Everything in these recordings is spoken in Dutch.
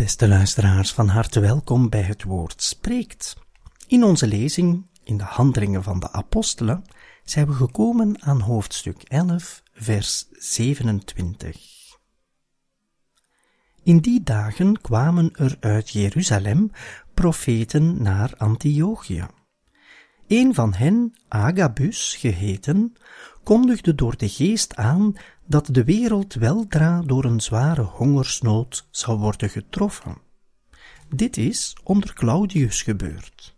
Beste luisteraars, van harte welkom bij het woord spreekt. In onze lezing in de Handelingen van de Apostelen zijn we gekomen aan hoofdstuk 11, vers 27. In die dagen kwamen er uit Jeruzalem profeten naar Antiochië. Een van hen, Agabus geheten, kondigde door de geest aan dat de wereld weldra door een zware hongersnood zou worden getroffen. Dit is onder Claudius gebeurd.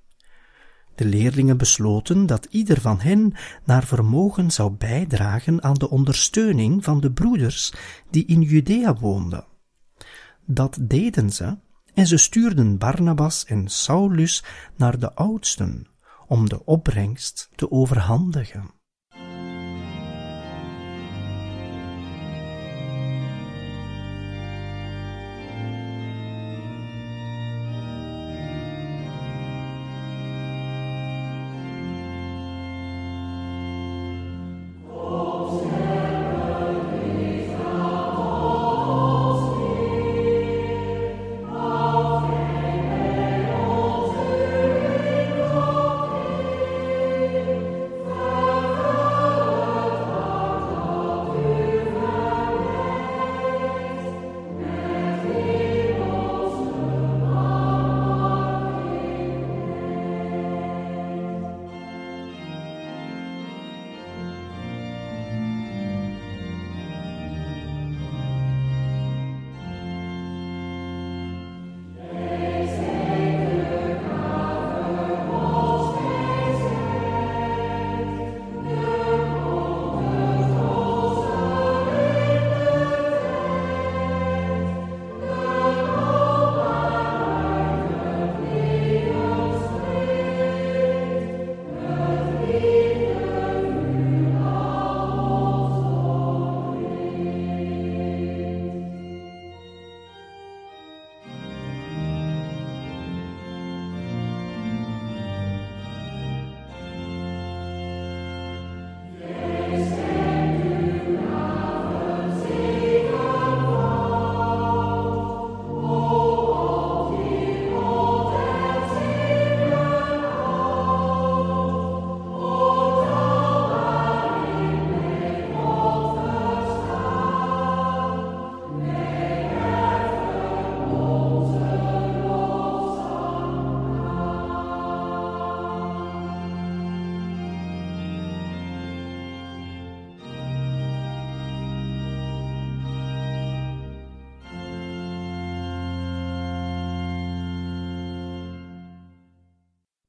De leerlingen besloten dat ieder van hen naar vermogen zou bijdragen aan de ondersteuning van de broeders die in Judea woonden. Dat deden ze, en ze stuurden Barnabas en Saulus naar de oudsten om de opbrengst te overhandigen.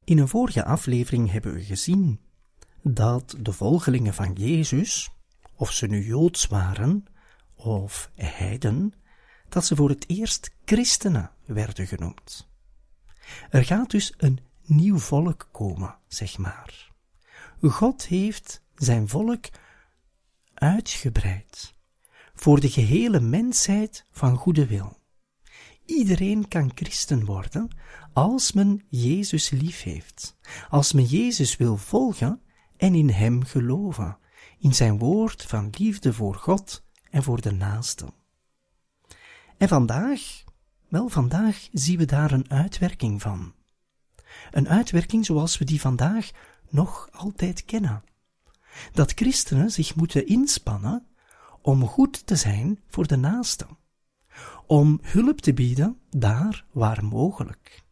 In een vorige aflevering hebben we gezien dat de volgelingen van Jezus, of ze nu Joods waren of heiden, dat ze voor het eerst christenen werden genoemd. Er gaat dus een nieuw volk komen, zeg maar. God heeft zijn volk uitgebreid voor de gehele mensheid van goede wil. Iedereen kan christen worden als men Jezus lief heeft, als men Jezus wil volgen en in Hem geloven, in Zijn woord van liefde voor God en voor de naaste. En vandaag, wel vandaag zien we daar een uitwerking van. Een uitwerking zoals we die vandaag nog altijd kennen. Dat christenen zich moeten inspannen om goed te zijn voor de naaste, om hulp te bieden daar waar mogelijk.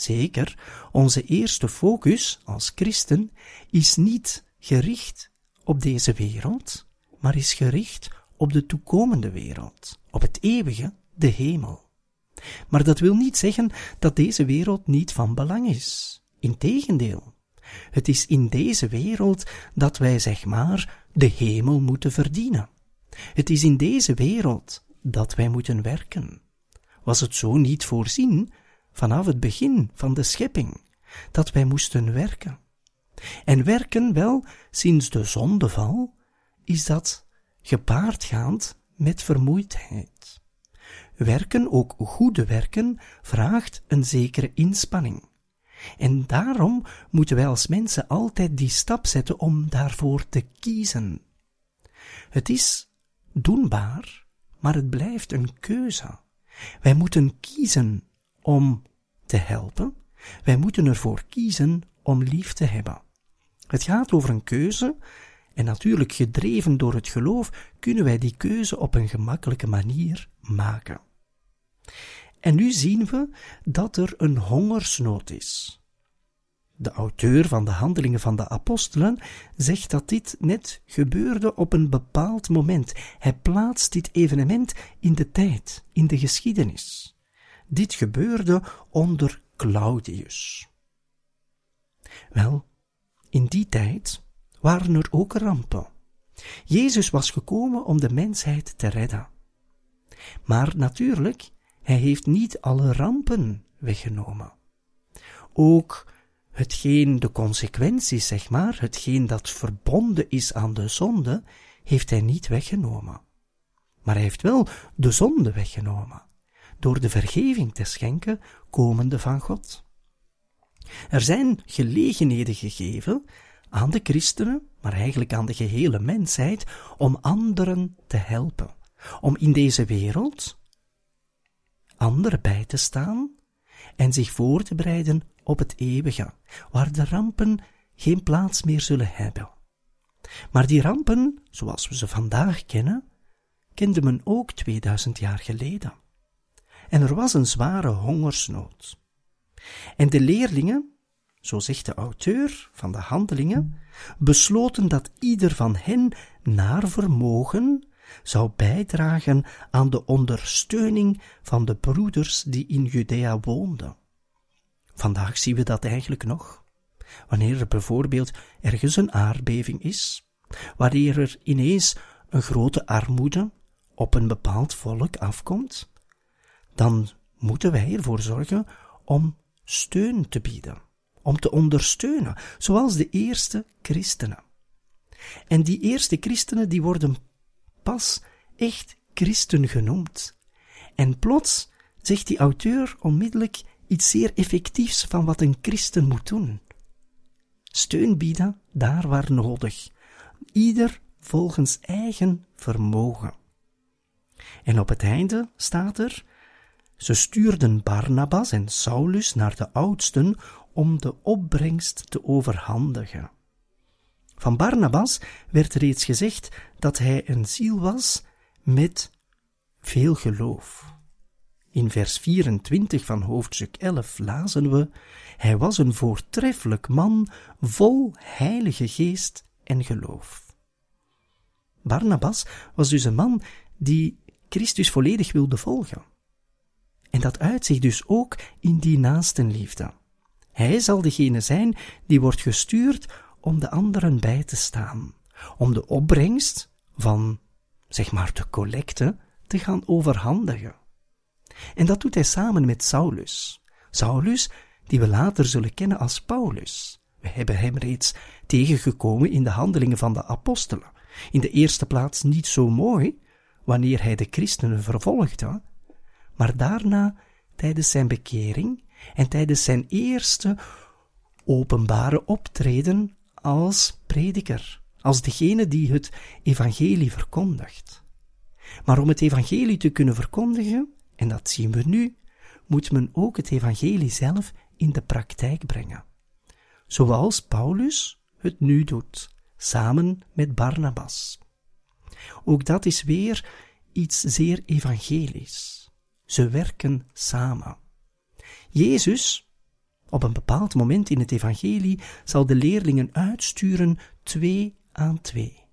Zeker, onze eerste focus als christen is niet gericht op deze wereld, maar is gericht op de toekomende wereld, op het eeuwige, de hemel. Maar dat wil niet zeggen dat deze wereld niet van belang is. Integendeel. Het is in deze wereld dat wij zeg maar de hemel moeten verdienen. Het is in deze wereld dat wij moeten werken. Was het zo niet voorzien vanaf het begin van de schepping dat wij moesten werken? En werken wel sinds de zondeval is dat gepaardgaand met vermoeidheid. Werken, ook goede werken, vraagt een zekere inspanning. En daarom moeten wij als mensen altijd die stap zetten om daarvoor te kiezen. Het is doenbaar, maar het blijft een keuze. Wij moeten kiezen om te helpen. Wij moeten ervoor kiezen om lief te hebben. Het gaat over een keuze, en natuurlijk gedreven door het geloof kunnen wij die keuze op een gemakkelijke manier maken. En nu zien we dat er een hongersnood is. De auteur van de Handelingen van de Apostelen zegt dat dit net gebeurde op een bepaald moment. Hij plaatst dit evenement in de tijd, in de geschiedenis. Dit gebeurde onder Claudius. Wel, in die tijd waren er ook rampen. Jezus was gekomen om de mensheid te redden. Maar natuurlijk, hij heeft niet alle rampen weggenomen. Ook hetgeen de consequenties, zeg maar, hetgeen dat verbonden is aan de zonde, heeft hij niet weggenomen. Maar hij heeft wel de zonde weggenomen, door de vergeving te schenken, komende van God. Er zijn gelegenheden gegeven aan de christenen, maar eigenlijk aan de gehele mensheid, om anderen te helpen, om in deze wereld anderen bij te staan en zich voor te bereiden op het eeuwige, waar de rampen geen plaats meer zullen hebben. Maar die rampen, zoals we ze vandaag kennen, kende men ook 2000 jaar geleden. En er was een zware hongersnood. En de leerlingen zo zegt de auteur van de handelingen, besloten dat ieder van hen naar vermogen zou bijdragen aan de ondersteuning van de broeders die in Judea woonden. Vandaag zien we dat eigenlijk nog. Wanneer er bijvoorbeeld ergens een aardbeving is, wanneer er ineens een grote armoede op een bepaald volk afkomt, dan moeten wij ervoor zorgen om steun te bieden om te ondersteunen, zoals de eerste christenen. En die eerste christenen die worden pas echt christen genoemd. En plots zegt die auteur onmiddellijk iets zeer effectiefs van wat een christen moet doen. Steun bieden daar waar nodig, ieder volgens eigen vermogen. En op het einde staat er, ze stuurden Barnabas en Saulus naar de oudsten om de opbrengst te overhandigen. Van Barnabas werd reeds gezegd dat hij een ziel was met veel geloof. In vers 24 van hoofdstuk 11 lazen we: Hij was een voortreffelijk man, vol heilige geest en geloof. Barnabas was dus een man die Christus volledig wilde volgen. En dat uit zich dus ook in die naastenliefde. Hij zal degene zijn die wordt gestuurd om de anderen bij te staan, om de opbrengst van, zeg maar, de collecte te gaan overhandigen. En dat doet hij samen met Saulus. Saulus, die we later zullen kennen als Paulus. We hebben hem reeds tegengekomen in de handelingen van de apostelen. In de eerste plaats niet zo mooi, wanneer hij de christenen vervolgde, maar daarna tijdens zijn bekering en tijdens zijn eerste openbare optreden als prediker, als degene die het evangelie verkondigt. Maar om het evangelie te kunnen verkondigen, en dat zien we nu, moet men ook het evangelie zelf in de praktijk brengen. Zoals Paulus het nu doet, samen met Barnabas. Ook dat is weer iets zeer evangelisch. Ze werken samen. Jezus, op een bepaald moment in het evangelie, zal de leerlingen uitsturen twee aan twee.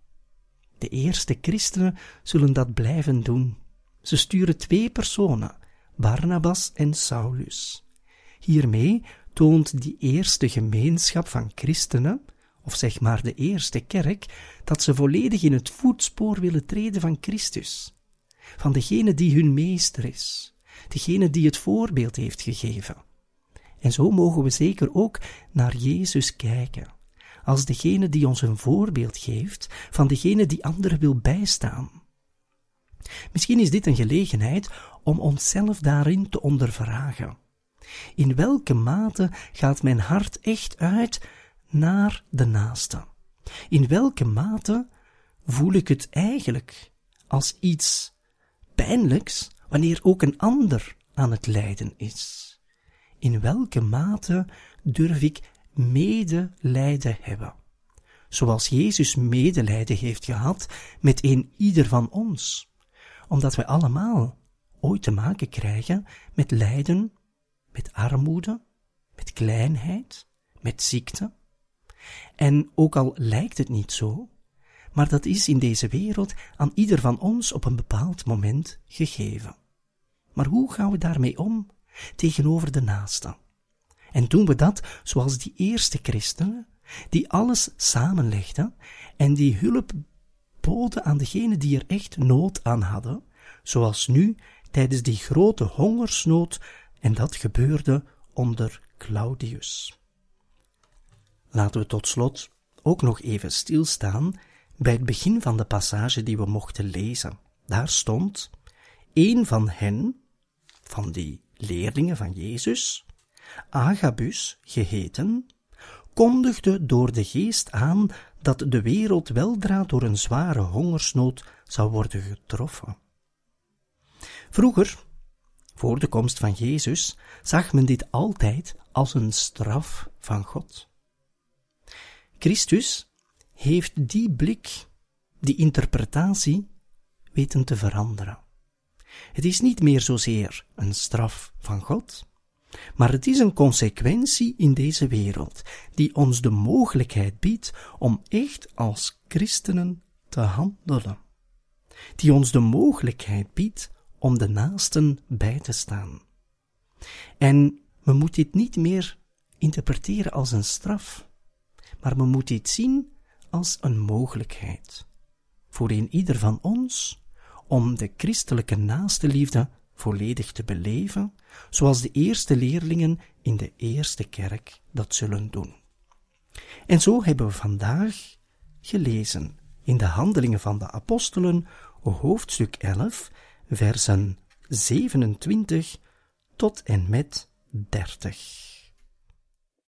De eerste christenen zullen dat blijven doen. Ze sturen twee personen, Barnabas en Saulus. Hiermee toont die eerste gemeenschap van christenen, of zeg maar de eerste kerk, dat ze volledig in het voetspoor willen treden van Christus, van degene die hun meester is, degene die het voorbeeld heeft gegeven. En zo mogen we zeker ook naar Jezus kijken, als degene die ons een voorbeeld geeft van degene die anderen wil bijstaan. Misschien is dit een gelegenheid om onszelf daarin te ondervragen. In welke mate gaat mijn hart echt uit naar de naaste? In welke mate voel ik het eigenlijk als iets pijnlijks wanneer ook een ander aan het lijden is? In welke mate durf ik medelijden hebben? Zoals Jezus medelijden heeft gehad met een ieder van ons, omdat wij allemaal ooit te maken krijgen met lijden, met armoede, met kleinheid, met ziekte. En ook al lijkt het niet zo, maar dat is in deze wereld aan ieder van ons op een bepaald moment gegeven. Maar hoe gaan we daarmee om tegenover de naaste? En doen we dat zoals die eerste christenen, die alles samenlegden en die hulp boden aan degenen die er echt nood aan hadden, zoals nu tijdens die grote hongersnood en dat gebeurde onder Claudius. Laten we tot slot ook nog even stilstaan bij het begin van de passage die we mochten lezen. Daar stond, een van hen, van die leerlingen van Jezus, Agabus geheten, kondigde door de geest aan dat de wereld weldra door een zware hongersnood zou worden getroffen. Vroeger, voor de komst van Jezus, zag men dit altijd als een straf van God. Christus heeft die blik, die interpretatie, weten te veranderen. Het is niet meer zozeer een straf van God, maar het is een consequentie in deze wereld die ons de mogelijkheid biedt om echt als christenen te handelen. Die ons de mogelijkheid biedt om de naasten bij te staan. En we moeten dit niet meer interpreteren als een straf, maar we moeten dit zien als een mogelijkheid voor een ieder van ons om de christelijke naaste liefde volledig te beleven, zoals de eerste leerlingen in de eerste kerk dat zullen doen. En zo hebben we vandaag gelezen in de Handelingen van de Apostelen, hoofdstuk 11, versen 27 tot en met 30.